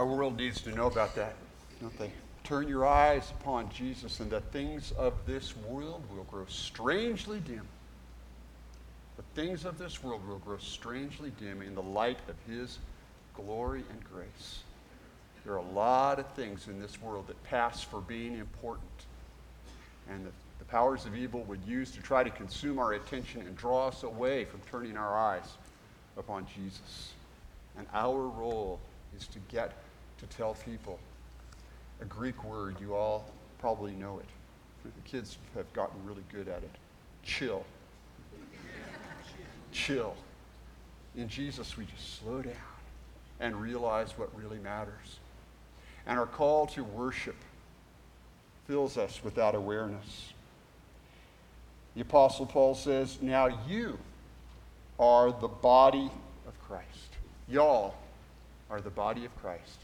Our world needs to know about that, don't they? Turn your eyes upon Jesus, and the things of this world will grow strangely dim. The things of this world will grow strangely dim in the light of His glory and grace. There are a lot of things in this world that pass for being important, and that the powers of evil would use to try to consume our attention and draw us away from turning our eyes upon Jesus. And our role is to get to tell people a Greek word. You all probably know it. The kids have gotten really good at it. Chill. Chill. In Jesus, we just slow down and realize what really matters. And our call to worship fills us with that awareness. The Apostle Paul says, Now you are the body of Christ. Y'all are the body of Christ.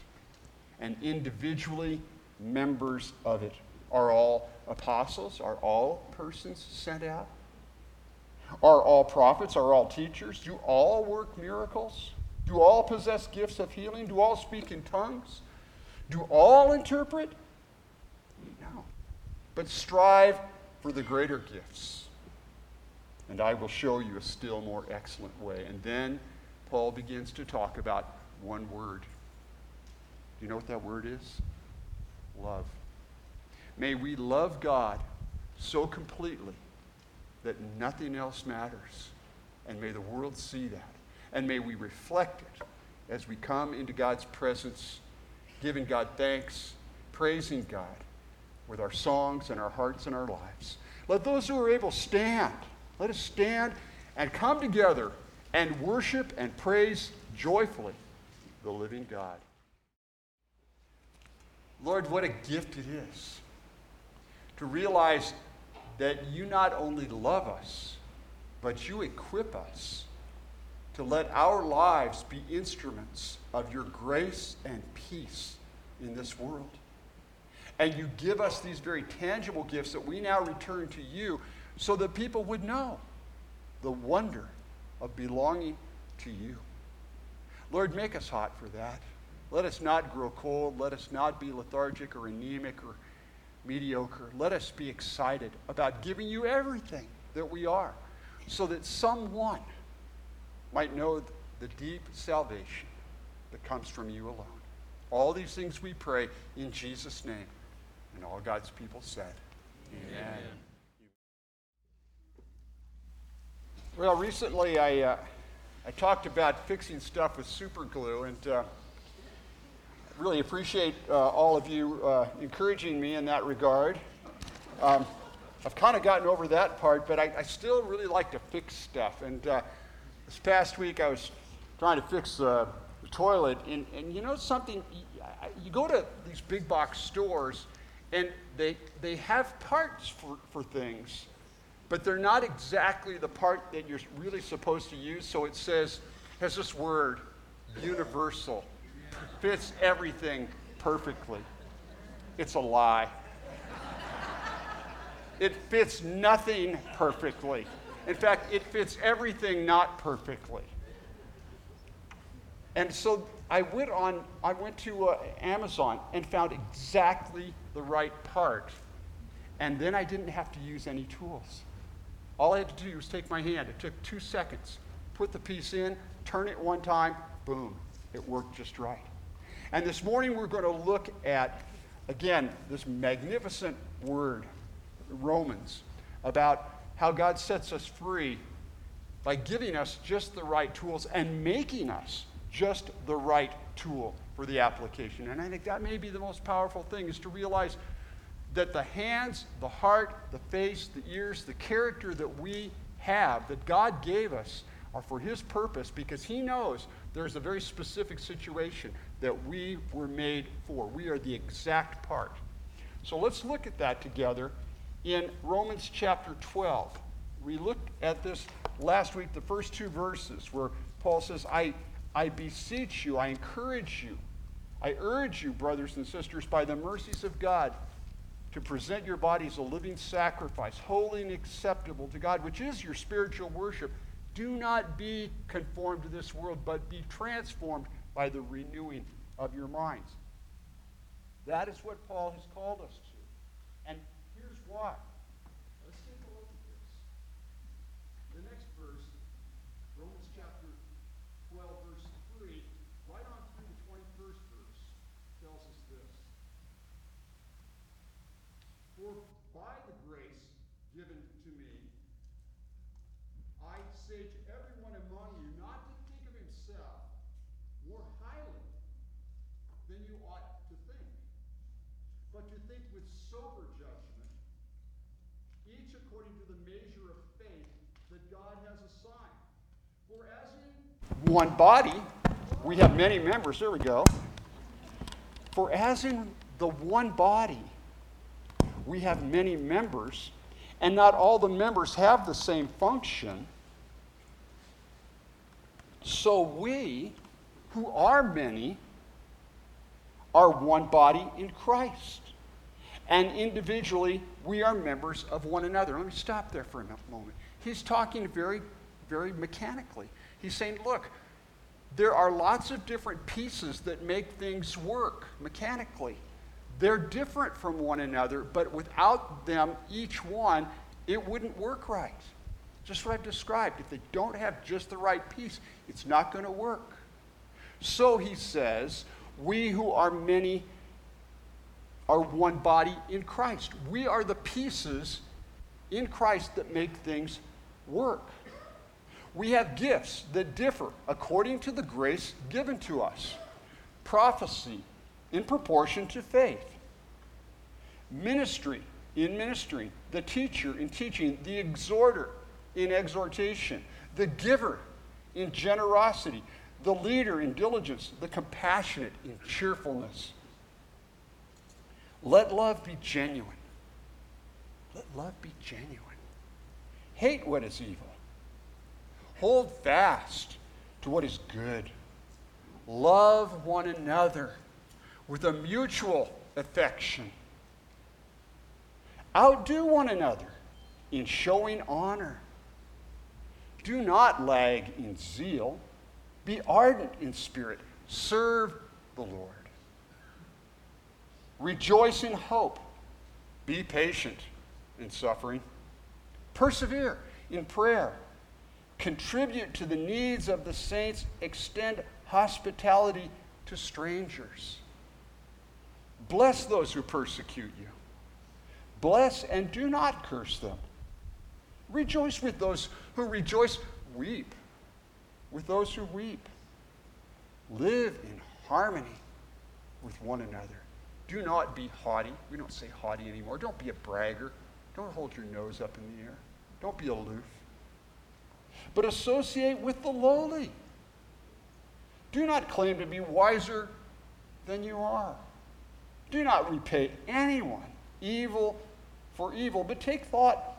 And individually members of it. Are all apostles? Are all persons sent out? Are all prophets? Are all teachers? Do all work miracles? Do all possess gifts of healing? Do all speak in tongues? Do all interpret? No. But strive for the greater gifts. And I will show you a still more excellent way. And then Paul begins to talk about one word. Do you know what that word is? Love. May we love God so completely that nothing else matters. And may the world see that. And may we reflect it as we come into God's presence, giving God thanks, praising God with our songs and our hearts and our lives. Let those who are able stand. Let us stand and come together and worship and praise joyfully the living God. Lord, what a gift it is to realize that you not only love us, but you equip us to let our lives be instruments of your grace and peace in this world. And you give us these very tangible gifts that we now return to you so that people would know the wonder of belonging to you. Lord, make us hot for that. Let us not grow cold. Let us not be lethargic or anemic or mediocre. Let us be excited about giving you everything that we are so that someone might know the deep salvation that comes from you alone. All these things we pray in Jesus' name. And all God's people said, Amen. Well, recently I, uh, I talked about fixing stuff with super glue, and uh, really appreciate uh, all of you uh, encouraging me in that regard. Um, I've kind of gotten over that part, but I, I, still really like to fix stuff. And uh, this past week, I was trying to fix uh, the toilet, and, and you know something? You go to these big box stores, and they, they have parts for, for things, but they're not exactly the part that you're really supposed to use. So it says, has this word, universal fits everything perfectly. It's a lie. It fits nothing perfectly. In fact, it fits everything not perfectly. And so I went on, I went to uh, Amazon and found exactly the right part. And then I didn't have to use any tools. All I had to do was take my hand. It took two seconds. Put the piece in, turn it one time, boom, it worked just right. And this morning we're going to look at, again, this magnificent word, Romans, about how God sets us free by giving us just the right tools and making us just the right tool for the application. And I think that may be the most powerful thing is to realize that the hands, the heart, the face, the ears, the character that we have, that God gave us, are for His purpose because He knows there's a very specific situation that we were made for. We are the exact part. So let's look at that together in Romans chapter 12. We looked at this last week, the first two verses, where Paul says, I, I beseech you, I encourage you, I urge you, brothers and sisters, by the mercies of God, to present your bodies a living sacrifice, holy and acceptable to God, which is your spiritual worship. Do not be conformed to this world, but be transformed by the renewing of your minds. That is what Paul has called us to. And here's why. Let's take a look at this. The next verse, Romans chapter 12, verse 3, right on through the 21st verse, tells us this. For by the grace given to me, I say to everyone among you not to think of himself more highly than you ought to think, but to think with sober judgment, each according to the measure of faith that God has assigned. For as in one body, we have many members. There we go. For as in the one body, we have many members, and not all the members have the same function. So we, who are many, are one body in Christ. And individually, we are members of one another. Let me stop there for a moment. He's talking very, very mechanically. He's saying, look, there are lots of different pieces that make things work mechanically. They're different from one another, but without them, each one, it wouldn't work right. Just what I've described. If they don't have just the right piece, it's not going to work. So he says, we who are many are one body in Christ. We are the pieces in Christ that make things work. We have gifts that differ according to the grace given to us. Prophecy in proportion to faith, ministry in ministry, the teacher in teaching, the exhorter in exhortation, the giver in generosity, the leader in diligence, the compassionate in cheerfulness. Let love be genuine. Let love be genuine. Hate what is evil. Hold fast to what is good. Love one another with a mutual affection. Outdo one another in showing honor. Do not lag in zeal. Be ardent in spirit. Serve the Lord. Rejoice in hope. Be patient in suffering. Persevere in prayer. Contribute to the needs of the saints. Extend hospitality to strangers. Bless those who persecute you. Bless and do not curse them. Rejoice with those who rejoice. Weep with those who weep. Live in harmony with one another. Do not be haughty. We don't say haughty anymore. Don't be a bragger. Don't hold your nose up in the air. Don't be aloof. But associate with the lowly. Do not claim to be wiser than you are. Do not repay anyone evil for evil, but take thought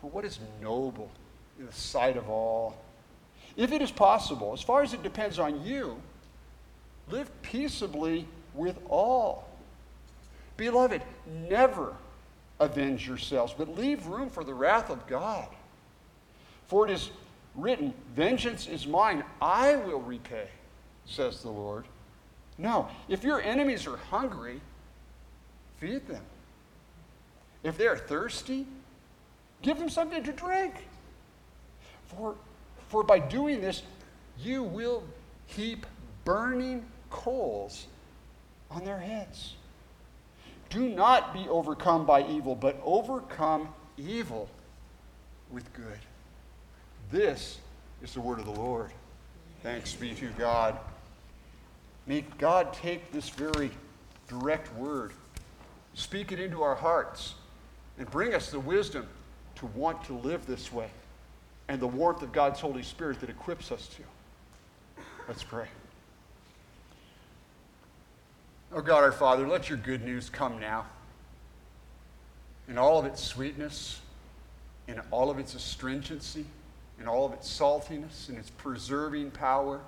for what is noble in the sight of all. If it is possible, as far as it depends on you, live peaceably with all. Beloved, never avenge yourselves, but leave room for the wrath of God. For it is written, Vengeance is mine, I will repay, says the Lord. No, if your enemies are hungry, feed them. If they are thirsty, give them something to drink. For, for by doing this, you will heap burning coals on their heads. Do not be overcome by evil, but overcome evil with good. This is the word of the Lord. Thanks be to God. May God take this very direct word, speak it into our hearts, and bring us the wisdom to want to live this way and the warmth of God's Holy Spirit that equips us to. Let's pray. Oh God, our Father, let your good news come now in all of its sweetness, in all of its astringency, in all of its saltiness, in its preserving power.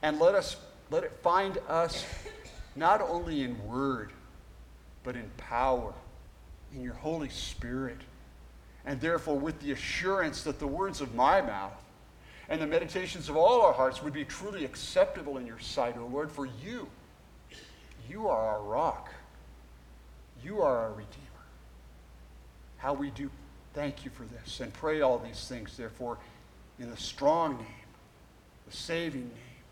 And let us let it find us not only in word, but in power, in your Holy Spirit. And therefore, with the assurance that the words of my mouth and the meditations of all our hearts would be truly acceptable in your sight, O Lord, for you, you are our rock. You are our Redeemer. How we do thank you for this and pray all these things, therefore, in the strong name, the saving name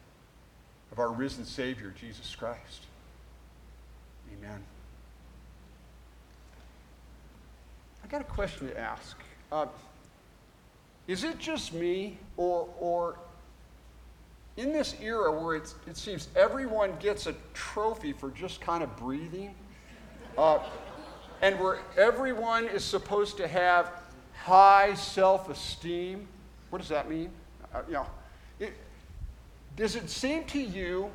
of our risen Savior, Jesus Christ. Amen. I got a question to ask. Uh, is it just me, or, or in this era where it seems everyone gets a trophy for just kind of breathing, uh, and where everyone is supposed to have high self esteem? What does that mean? Uh, you know, it, does it seem to you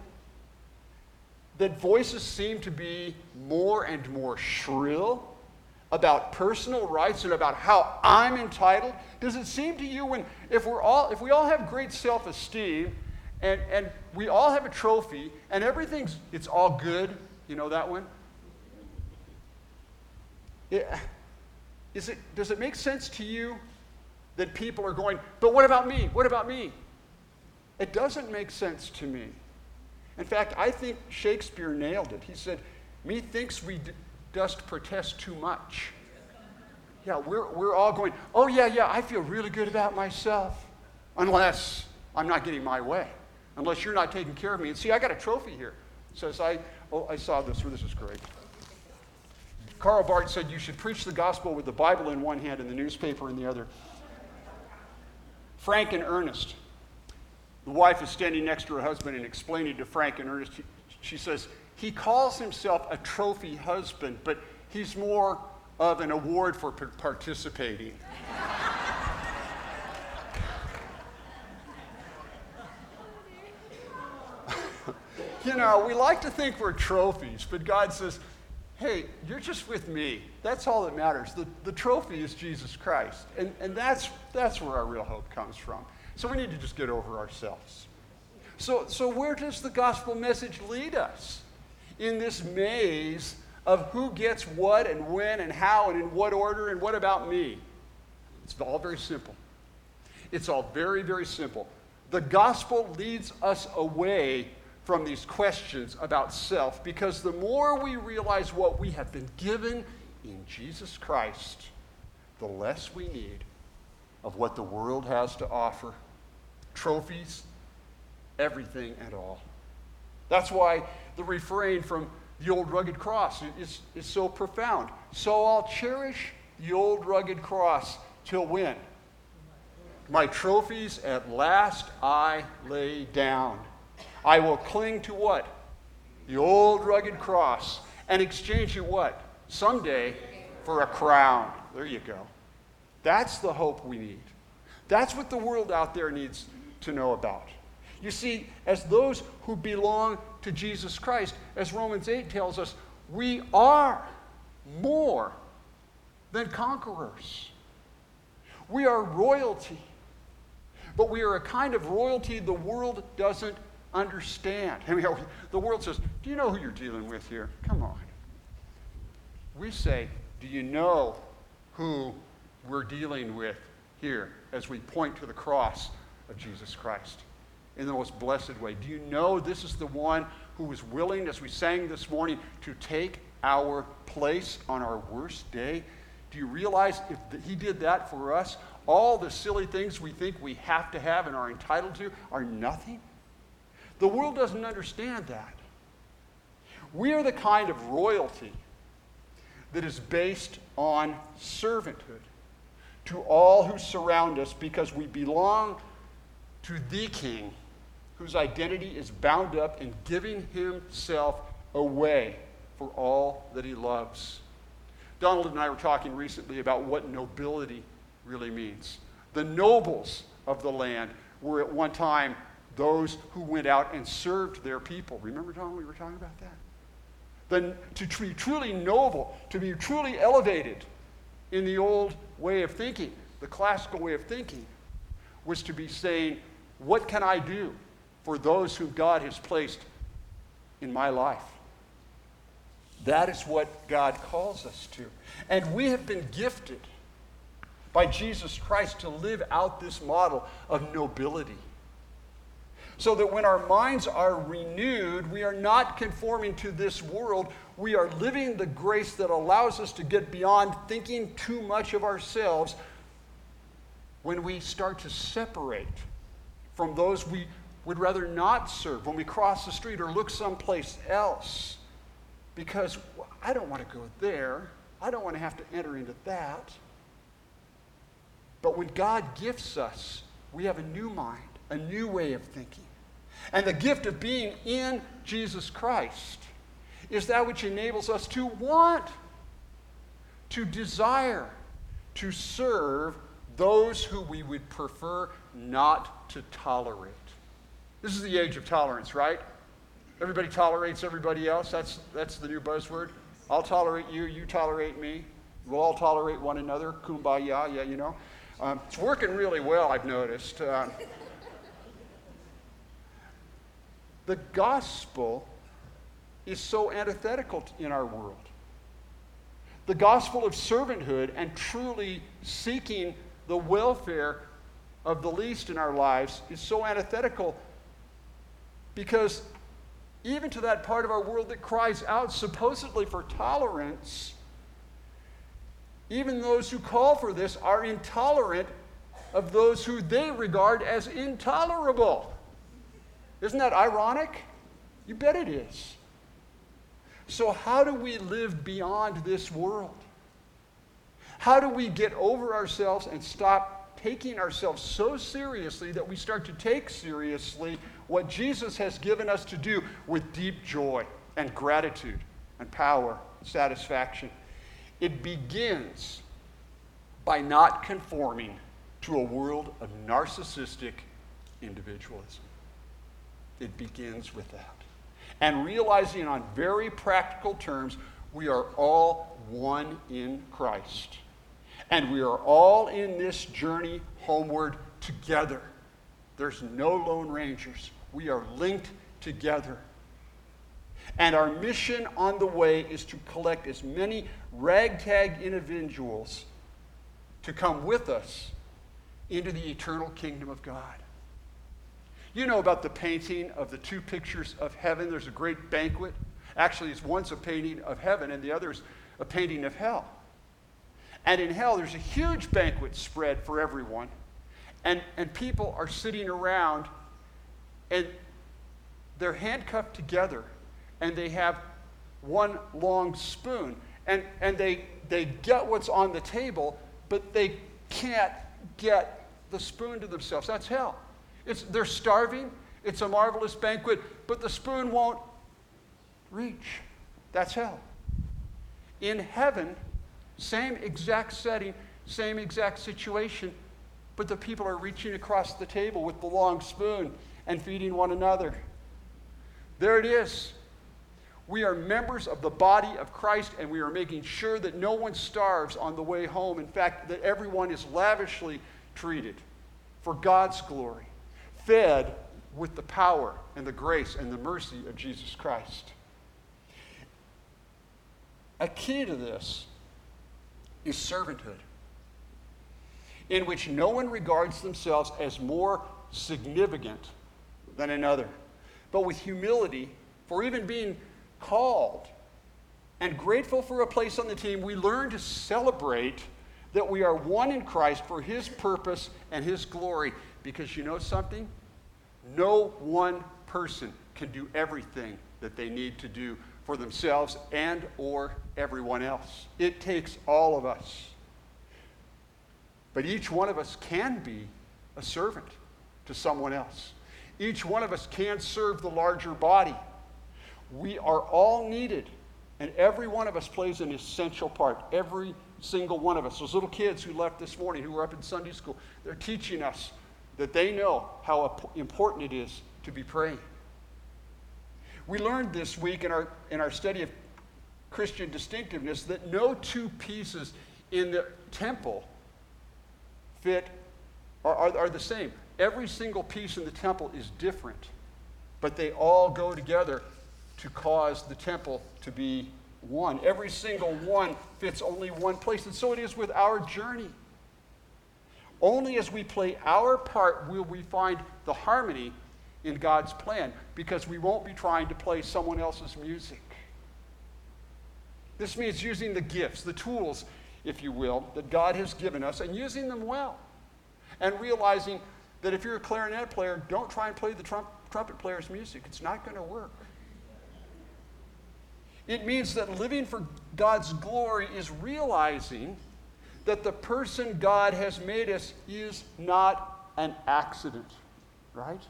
that voices seem to be more and more shrill about personal rights and about how I'm entitled? Does it seem to you when if we're all if we all have great self-esteem and, and we all have a trophy and everything's it's all good, you know that one? It, is it, does it make sense to you that people are going, but what about me? What about me? It doesn't make sense to me. In fact, I think Shakespeare nailed it. He said, Methinks we dost protest too much. Yeah, we're, we're all going, oh, yeah, yeah, I feel really good about myself. Unless I'm not getting my way. Unless you're not taking care of me. And see, I got a trophy here. It says, I, oh, I saw this. This is great. Karl Barth said you should preach the gospel with the Bible in one hand and the newspaper in the other. Frank and Ernest the wife is standing next to her husband and explaining to Frank and Ernest, she says, he calls himself a trophy husband, but he's more of an award for participating. you know, we like to think we're trophies, but God says, hey, you're just with me. That's all that matters. The, the trophy is Jesus Christ. And, and that's, that's where our real hope comes from. So we need to just get over ourselves. So, so where does the gospel message lead us? In this maze of who gets what and when and how and in what order and what about me? It's all very simple. It's all very, very simple. The gospel leads us away from these questions about self because the more we realize what we have been given in Jesus Christ, the less we need of what the world has to offer trophies, everything and all. That's why the refrain from the old rugged cross is, is so profound. So I'll cherish the old rugged cross till when? My trophies at last I lay down. I will cling to what? The old rugged cross and exchange it what? Someday for a crown. There you go. That's the hope we need. That's what the world out there needs to know about. You see, as those who belong to Jesus Christ, as Romans 8 tells us, we are more than conquerors. We are royalty, but we are a kind of royalty the world doesn't understand. I mean, the world says, Do you know who you're dealing with here? Come on. We say, Do you know who we're dealing with here as we point to the cross of Jesus Christ in the most blessed way. Do you know this is the one who was willing, as we sang this morning, to take our place on our worst day? Do you realize if he did that for us, all the silly things we think we have to have and are entitled to are nothing? The world doesn't understand that. We are the kind of royalty that is based on servanthood to all who surround us because we belong to the King whose identity is bound up in giving himself away for all that he loves. Donald and I were talking recently about what nobility really means. The nobles of the land were at one time those who went out and served their people. Remember, Donald, we were talking about that? Then to be truly noble, to be truly elevated in the old way of thinking, the classical way of thinking, was to be saying, What can I do for those whom God has placed in my life? That is what God calls us to. And we have been gifted by Jesus Christ to live out this model of nobility. So that when our minds are renewed, we are not conforming to this world. We are living the grace that allows us to get beyond thinking too much of ourselves when we start to separate from those we would rather not serve when we cross the street or look someplace else because I don't want to go there. I don't want to have to enter into that. But when God gifts us, we have a new mind, a new way of thinking. And the gift of being in Jesus Christ is that which enables us to want, to desire, to serve those who we would prefer not to tolerate. This is the age of tolerance, right? Everybody tolerates everybody else. That's, that's the new buzzword. I'll tolerate you, you tolerate me. We'll all tolerate one another. Kumbaya, yeah, you know. Um, it's working really well, I've noticed. Uh, the gospel is so antithetical in our world. The gospel of servanthood and truly seeking the welfare of the least in our lives is so antithetical because even to that part of our world that cries out supposedly for tolerance, even those who call for this are intolerant of those who they regard as intolerable. Isn't that ironic? You bet it is. So, how do we live beyond this world? How do we get over ourselves and stop taking ourselves so seriously that we start to take seriously what Jesus has given us to do with deep joy and gratitude and power and satisfaction. It begins by not conforming to a world of narcissistic individualism. It begins with that. And realizing on very practical terms, we are all one in Christ. And we are all in this journey homeward together. There's no Lone Rangers. We are linked together. And our mission on the way is to collect as many ragtag individuals to come with us into the eternal kingdom of God. You know about the painting of the two pictures of heaven. There's a great banquet. Actually, it's once a painting of heaven, and the other is a painting of hell. And in hell, there's a huge banquet spread for everyone. And, and people are sitting around and they're handcuffed together and they have one long spoon. And, and they, they get what's on the table but they can't get the spoon to themselves. That's hell. It's, they're starving. It's a marvelous banquet but the spoon won't reach. That's hell. In heaven same exact setting same exact situation but the people are reaching across the table with the long spoon and feeding one another. There it is. We are members of the body of Christ, and we are making sure that no one starves on the way home. In fact, that everyone is lavishly treated for God's glory, fed with the power and the grace and the mercy of Jesus Christ. A key to this is servanthood, in which no one regards themselves as more significant than another, but with humility for even being called and grateful for a place on the team, we learn to celebrate that we are one in Christ for His purpose and His glory. Because you know something? No one person can do everything that they need to do for themselves and or everyone else. It takes all of us. But each one of us can be a servant to someone else. Each one of us can serve the larger body. We are all needed, and every one of us plays an essential part. Every single one of us. Those little kids who left this morning, who were up in Sunday school, they're teaching us that they know how important it is to be praying. We learned this week in our, in our study of Christian distinctiveness that no two pieces in the temple fit are, are, are the same. Every single piece in the temple is different, but they all go together to cause the temple to be one. Every single one fits only one place. And so it is with our journey. Only as we play our part will we find the harmony in God's plan because we won't be trying to play someone else's music. This means using the gifts, the tools, if you will, that God has given us and using them well. And realizing that if you're a clarinet player, don't try and play the trump, trumpet player's music. It's not going to work. It means that living for God's glory is realizing that the person God has made us is not an accident, right?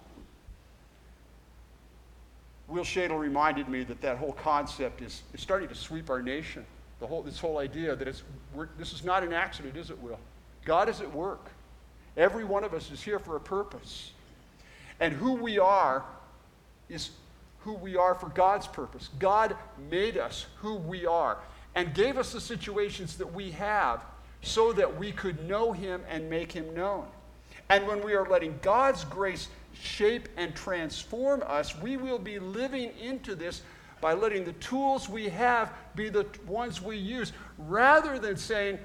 Will Shadle reminded me that that whole concept is, is starting to sweep our nation. The whole, this whole idea that it's, this is not an accident, is it, Will? God is at work. Every one of us is here for a purpose. And who we are is who we are for God's purpose. God made us who we are and gave us the situations that we have so that we could know Him and make Him known. And when we are letting God's grace shape and transform us, we will be living into this by letting the tools we have be the ones we use, rather than saying,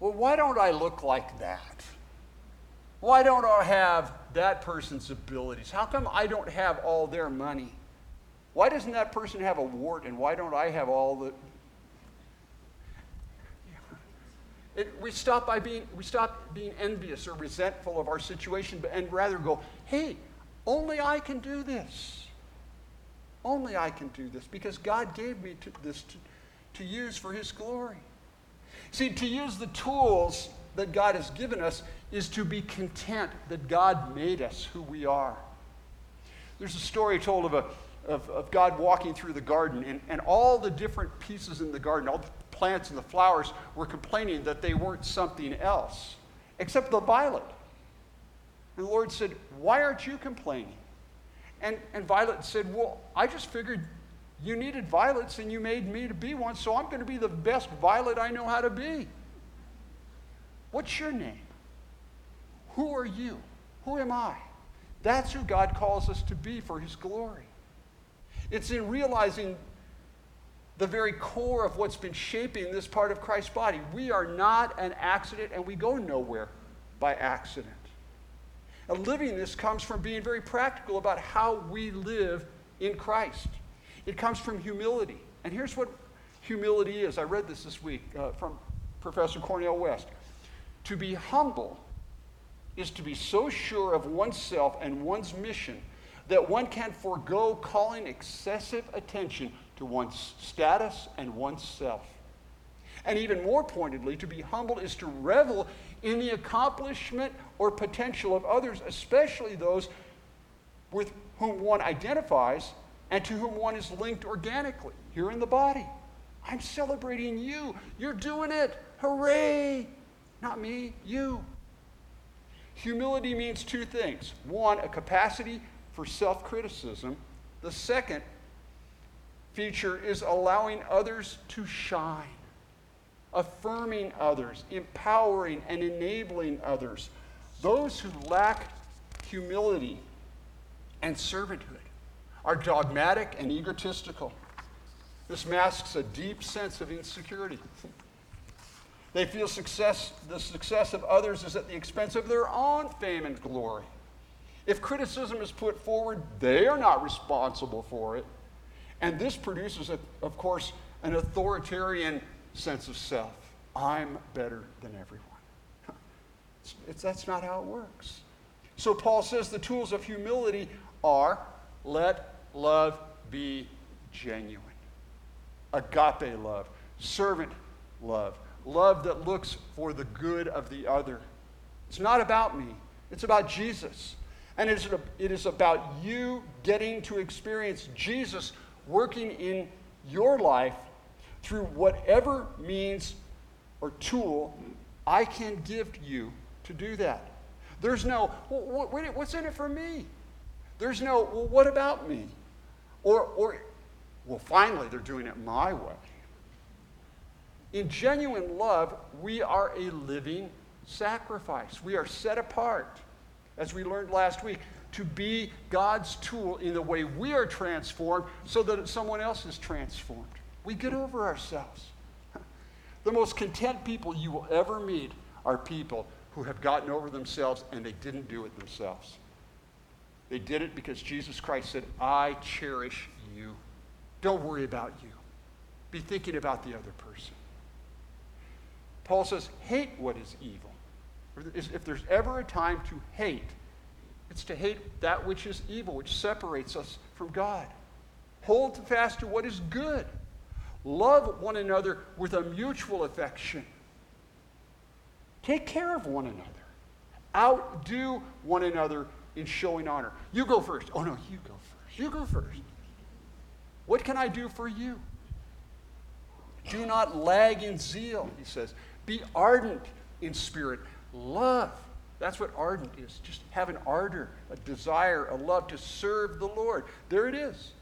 well, why don't I look like that? Why don't I have that person's abilities? How come I don't have all their money? Why doesn't that person have a wart and why don't I have all the. It, we, stop by being, we stop being envious or resentful of our situation and rather go, hey, only I can do this. Only I can do this because God gave me to, this to, to use for His glory. See, to use the tools that God has given us is to be content that God made us who we are. There's a story told of, a, of, of God walking through the garden, and, and all the different pieces in the garden, all plants and the flowers, were complaining that they weren't something else, except the violet. And the Lord said, Why aren't you complaining? And, and Violet said, Well, I just figured you needed violets and you made me to be one, so I'm going to be the best violet I know how to be. What's your name? Who are you? Who am I? That's who God calls us to be for His glory. It's in realizing the very core of what's been shaping this part of Christ's body. We are not an accident and we go nowhere by accident. And living this comes from being very practical about how we live in Christ. It comes from humility. And here's what humility is. I read this this week uh, from Professor Cornel West. To be humble is to be so sure of oneself and one's mission that one can forego calling excessive attention to one's status and one's self. And even more pointedly, to be humble is to revel in the accomplishment or potential of others, especially those with whom one identifies and to whom one is linked organically here in the body. I'm celebrating you. You're doing it. Hooray! Not me, you. Humility means two things one, a capacity for self criticism. The second feature is allowing others to shine, affirming others, empowering and enabling others. Those who lack humility and servanthood are dogmatic and egotistical. This masks a deep sense of insecurity. They feel success, the success of others is at the expense of their own fame and glory. If criticism is put forward, they are not responsible for it. And this produces, a, of course, an authoritarian sense of self. I'm better than everyone. It's, it's, that's not how it works. So Paul says the tools of humility are let love be genuine, agape love, servant love, love that looks for the good of the other. It's not about me, it's about Jesus. And it is, it is about you getting to experience Jesus working in your life through whatever means or tool I can give you to do that. There's no, what's in it for me? There's no, well, what about me? Or, or, well, finally, they're doing it my way. In genuine love, we are a living sacrifice. We are set apart, as we learned last week, to be God's tool in the way we are transformed so that someone else is transformed. We get over ourselves. The most content people you will ever meet are people who have gotten over themselves and they didn't do it themselves. They did it because Jesus Christ said, I cherish you. Don't worry about you. Be thinking about the other person. Paul says, hate what is evil. If there's ever a time to hate, it's to hate that which is evil, which separates us from God. Hold fast to what is good. Love one another with a mutual affection. Take care of one another. Outdo one another in showing honor. You go first. Oh, no, you go first. You go first. What can I do for you? Do not lag in zeal, he says. Be ardent in spirit. Love. That's what ardent is. Just have an ardor, a desire, a love to serve the Lord. There it is.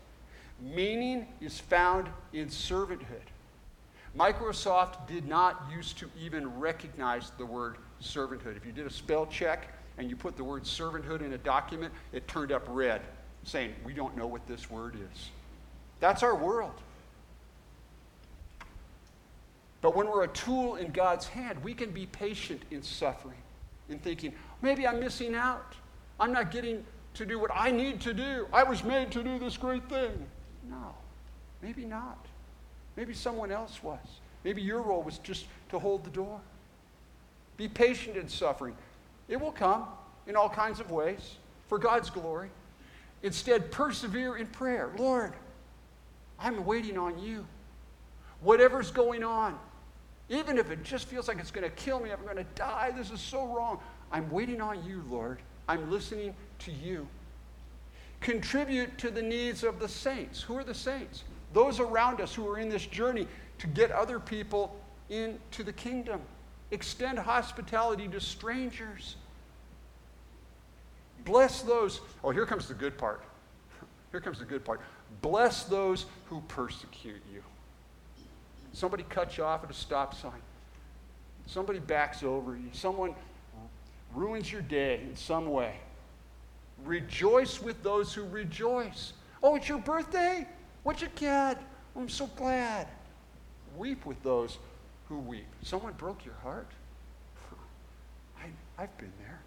Meaning is found in servanthood. Microsoft did not used to even recognize the word servanthood. If you did a spell check and you put the word servanthood in a document, it turned up red, saying, We don't know what this word is. That's our world. But when we're a tool in God's hand, we can be patient in suffering, in thinking, maybe I'm missing out. I'm not getting to do what I need to do. I was made to do this great thing. No, maybe not. Maybe someone else was. Maybe your role was just to hold the door. Be patient in suffering. It will come in all kinds of ways for God's glory. Instead, persevere in prayer. Lord, I'm waiting on you. Whatever's going on, even if it just feels like it's going to kill me, I'm going to die, this is so wrong. I'm waiting on you, Lord. I'm listening to you. Contribute to the needs of the saints. Who are the saints? those around us who are in this journey to get other people into the kingdom. Extend hospitality to strangers. Bless those. Oh, here comes the good part. Here comes the good part. Bless those who persecute you. Somebody cuts you off at a stop sign. Somebody backs over you. Someone ruins your day in some way. Rejoice with those who rejoice. Oh, it's your birthday? What you get? I'm so glad. Weep with those who weep. Someone broke your heart? I, I've been there.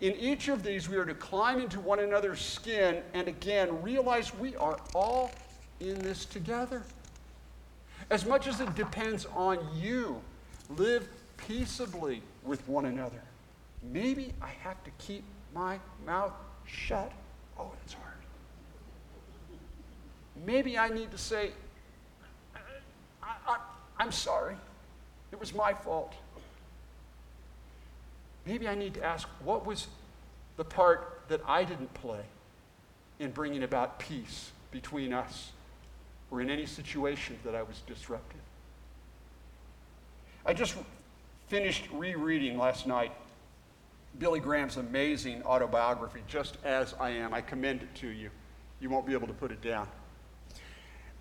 In each of these, we are to climb into one another's skin and again realize we are all in this together. As much as it depends on you, live peaceably with one another. Maybe I have to keep my mouth shut. Oh, it's hard. Maybe I need to say, I, am sorry. It was my fault. Maybe I need to ask, what was the part that I didn't play in bringing about peace between us or in any situation that I was disruptive? I just finished rereading last night Billy Graham's amazing autobiography, Just As I Am. I commend it to you. You won't be able to put it down.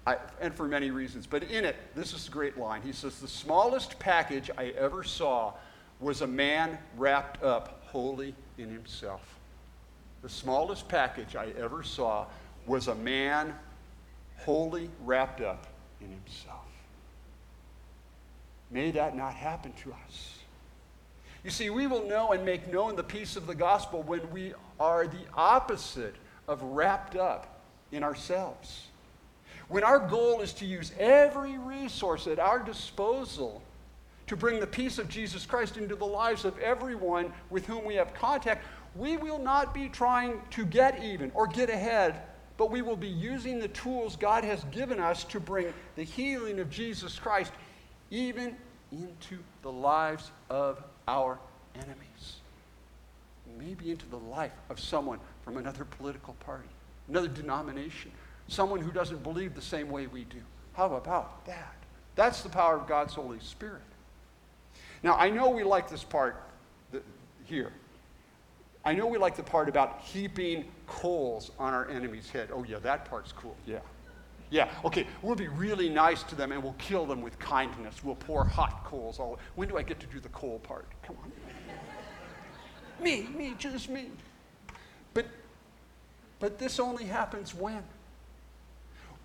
I, and for many reasons. But in it, this is a great line. He says, The smallest package I ever saw was a man wrapped up wholly in himself. The smallest package I ever saw was a man wholly wrapped up in himself. May that not happen to us. You see, we will know and make known the peace of the gospel when we are the opposite of wrapped up in ourselves. When our goal is to use every resource at our disposal to bring the peace of Jesus Christ into the lives of everyone with whom we have contact, we will not be trying to get even or get ahead, but we will be using the tools God has given us to bring the healing of Jesus Christ even into the lives of our enemies. Maybe into the life of someone from another political party, another denomination, someone who doesn't believe the same way we do. How about that? That's the power of God's Holy Spirit. Now, I know we like this part here. I know we like the part about heaping coals on our enemy's head. Oh, yeah, that part's cool. Yeah. Yeah, okay, we'll be really nice to them and we'll kill them with kindness. We'll pour hot coals all When do I get to do the coal part? Come on. me, me, just me. But but this only happens when?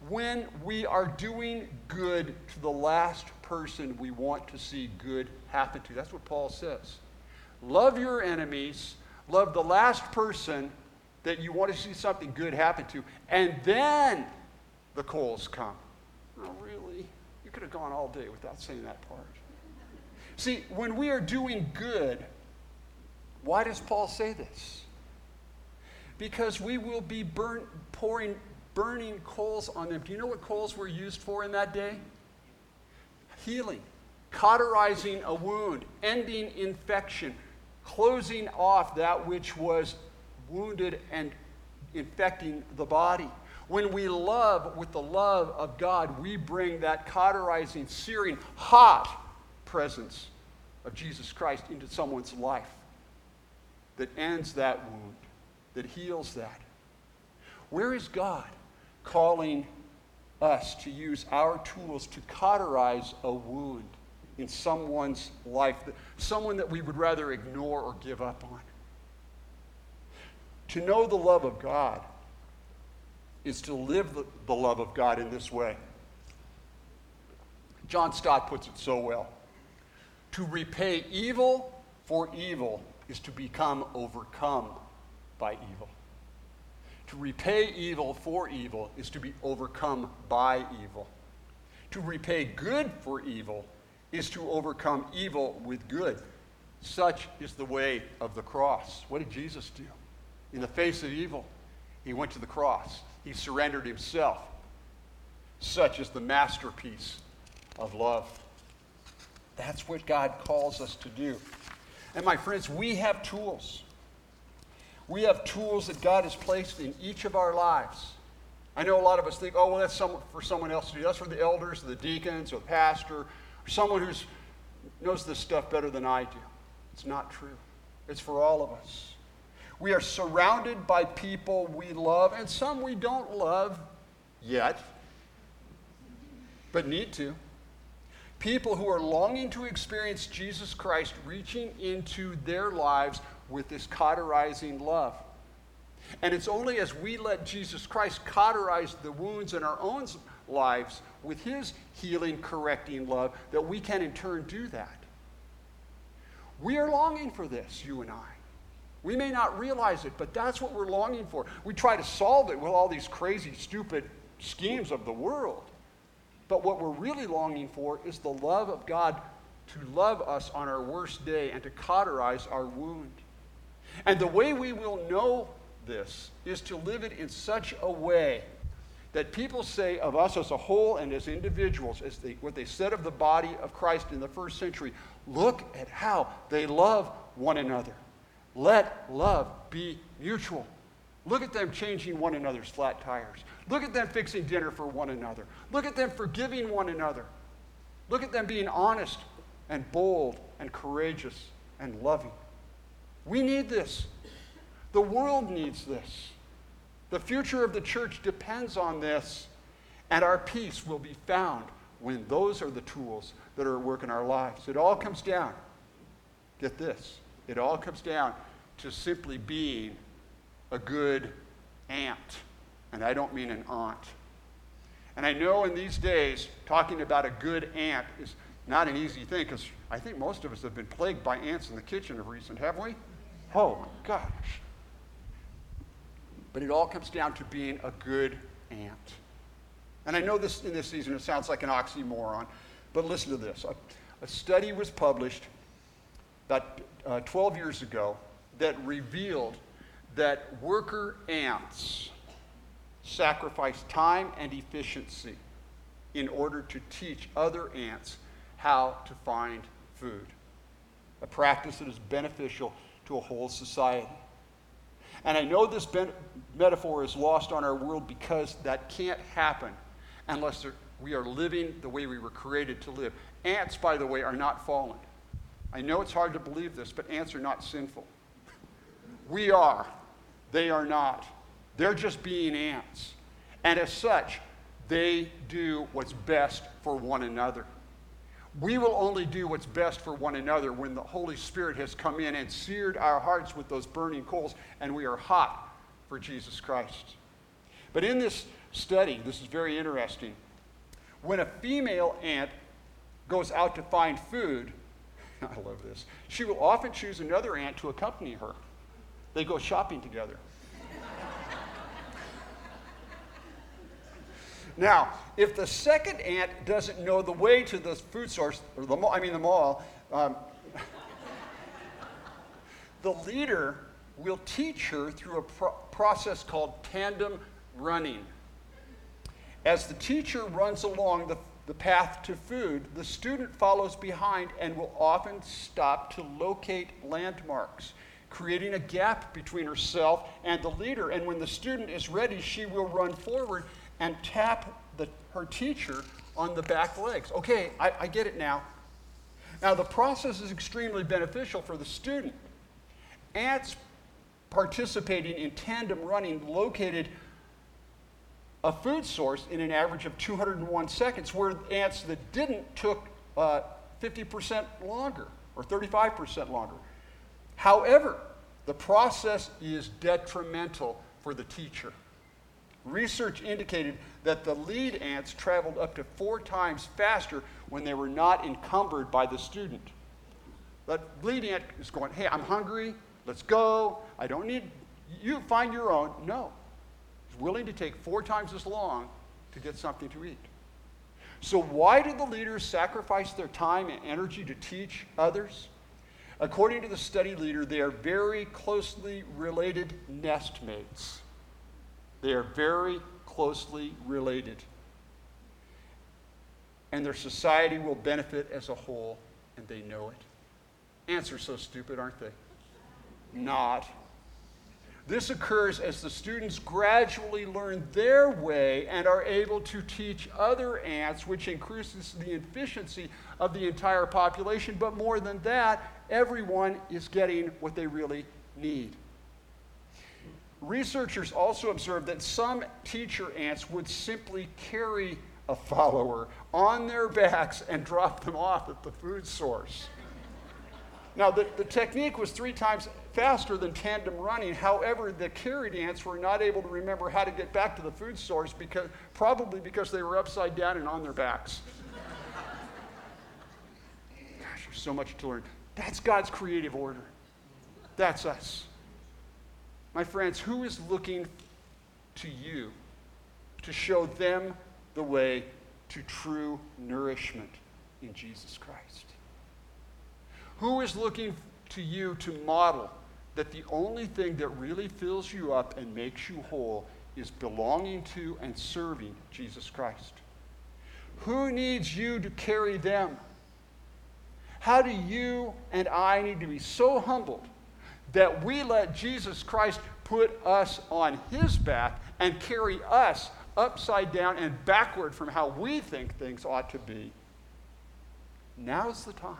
when we are doing good to the last person we want to see good happen to. That's what Paul says. love your enemies, love the last person that you want to see something good happen to, and then the coals come. Oh, really? You could have gone all day without saying that part. See, when we are doing good, why does Paul say this? Because we will be burn, pouring, burning coals on them. Do you know what coals were used for in that day? Healing, cauterizing a wound, ending infection, closing off that which was wounded and infecting the body. When we love with the love of God, we bring that cauterizing, searing, hot presence of Jesus Christ into someone's life that ends that wound, that heals that. Where is God calling us to use our tools to cauterize a wound in someone's life, someone that we would rather ignore or give up on? To know the love of God is to live the, love of God in this way. John Stott puts it so well. To repay evil for evil is to become overcome by evil. To repay evil for evil is to be overcome by evil. To repay good for evil is to overcome evil with good. Such is the way of the cross. What did Jesus do? In the face of evil, he went to the cross. He surrendered himself. Such is the masterpiece of love. That's what God calls us to do. And my friends, we have tools. We have tools that God has placed in each of our lives. I know a lot of us think, oh, well, that's some, for someone else to do. That's for the elders, the deacons, or the pastor, someone who knows this stuff better than I do. It's not true. It's for all of us. We are surrounded by people we love, and some we don't love yet, but need to. People who are longing to experience Jesus Christ reaching into their lives with this cauterizing love. And it's only as we let Jesus Christ cauterize the wounds in our own lives with his healing, correcting love that we can in turn do that. We are longing for this, you and I. We may not realize it, but that's what we're longing for. We try to solve it with all these crazy, stupid schemes of the world. But what we're really longing for is the love of God to love us on our worst day and to cauterize our wound. And the way we will know this is to live it in such a way that people say of us as a whole and as individuals, as they, what they said of the body of Christ in the first century look at how they love one another. Let love be mutual. Look at them changing one another's flat tires. Look at them fixing dinner for one another. Look at them forgiving one another. Look at them being honest and bold and courageous and loving. We need this. The world needs this. The future of the church depends on this, and our peace will be found when those are the tools that are at work in our lives. It all comes down, get this, it all comes down to simply being a good aunt. And I don't mean an aunt. And I know in these days, talking about a good aunt is not an easy thing because I think most of us have been plagued by ants in the kitchen of recent, haven't we? Oh my gosh. But it all comes down to being a good aunt. And I know this in this season it sounds like an oxymoron, but listen to this. A, a study was published about uh, 12 years ago that revealed that worker ants sacrifice time and efficiency in order to teach other ants how to find food, a practice that is beneficial to a whole society. And I know this ben- metaphor is lost on our world because that can't happen unless we are living the way we were created to live. Ants, by the way, are not fallen. I know it's hard to believe this, but ants are not sinful. We are. They are not. They're just being ants. And as such, they do what's best for one another. We will only do what's best for one another when the Holy Spirit has come in and seared our hearts with those burning coals and we are hot for Jesus Christ. But in this study, this is very interesting. When a female ant goes out to find food, I love this. She will often choose another ant to accompany her. They go shopping together. Now, if the second ant doesn't know the way to the food source, or the I mean the mall, um, the leader will teach her through a pro- process called tandem running. As the teacher runs along the, the path to food, the student follows behind and will often stop to locate landmarks, creating a gap between herself and the leader. And when the student is ready, she will run forward and tap the, her teacher on the back legs. Okay, I, I get it now. Now, the process is extremely beneficial for the student. Ants participating in tandem running located a food source in an average of 201 seconds, where ants that didn't took uh, 50% longer or 35% longer. However, the process is detrimental for the teacher. Research indicated that the lead ants traveled up to four times faster when they were not encumbered by the student. The lead ant is going, hey, I'm hungry, let's go, I don't need, you find your own. No, willing to take four times as long to get something to eat. So, why do the leaders sacrifice their time and energy to teach others? According to the study leader, they are very closely related nest mates. They are very closely related. And their society will benefit as a whole, and they know it. Ants are so stupid, aren't they? Not. This occurs as the students gradually learn their way and are able to teach other ants, which increases the efficiency of the entire population. But more than that, everyone is getting what they really need. Researchers also observed that some teacher ants would simply carry a follower on their backs and drop them off at the food source. Now, the, the technique was three times faster than tandem running. However, the carried ants were not able to remember how to get back to the food source because probably because they were upside down and on their backs. Gosh, there's so much to learn. That's God's creative order. That's us. My friends, who is looking to you to show them the way to true nourishment in Jesus Christ? Who is looking to you to model that the only thing that really fills you up and makes you whole is belonging to and serving Jesus Christ? Who needs you to carry them? How do you and I need to be so humbled that we let Jesus Christ put us on his back and carry us upside down and backward from how we think things ought to be? Now's the time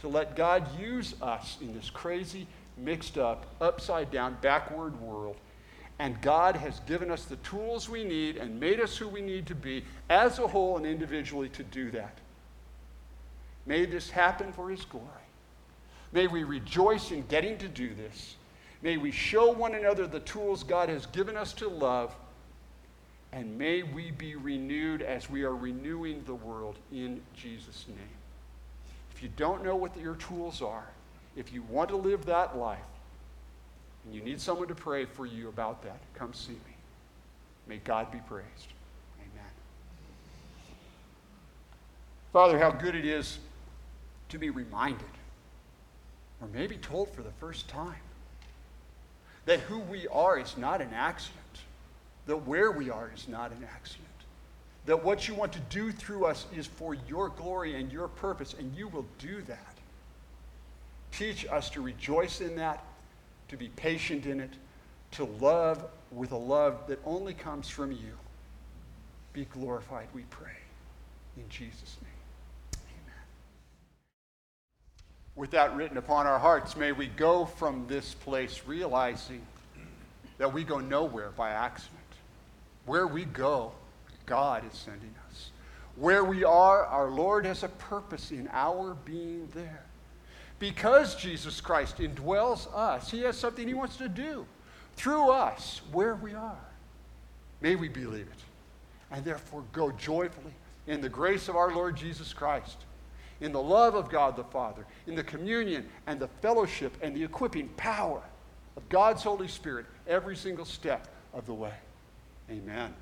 to let God use us in this crazy, mixed up, upside down, backward world. And God has given us the tools we need and made us who we need to be as a whole and individually to do that. May this happen for His glory. May we rejoice in getting to do this. May we show one another the tools God has given us to love. And may we be renewed as we are renewing the world in Jesus' name. If you don't know what your tools are, if you want to live that life, and you need someone to pray for you about that, come see me. May God be praised. Amen. Father, how good it is to be reminded, or maybe told for the first time, that who we are is not an accident, that where we are is not an accident that what you want to do through us is for your glory and your purpose, and you will do that. Teach us to rejoice in that, to be patient in it, to love with a love that only comes from you. Be glorified, we pray. In Jesus' name. Amen. With that written upon our hearts, may we go from this place realizing that we go nowhere by accident. Where we go, God is sending us. Where we are, our Lord has a purpose in our being there. Because Jesus Christ indwells us, He has something He wants to do through us where we are. May we believe it and therefore go joyfully in the grace of our Lord Jesus Christ in the love of God the Father, in the communion and the fellowship and the equipping power of God's Holy Spirit every single step of the way. Amen.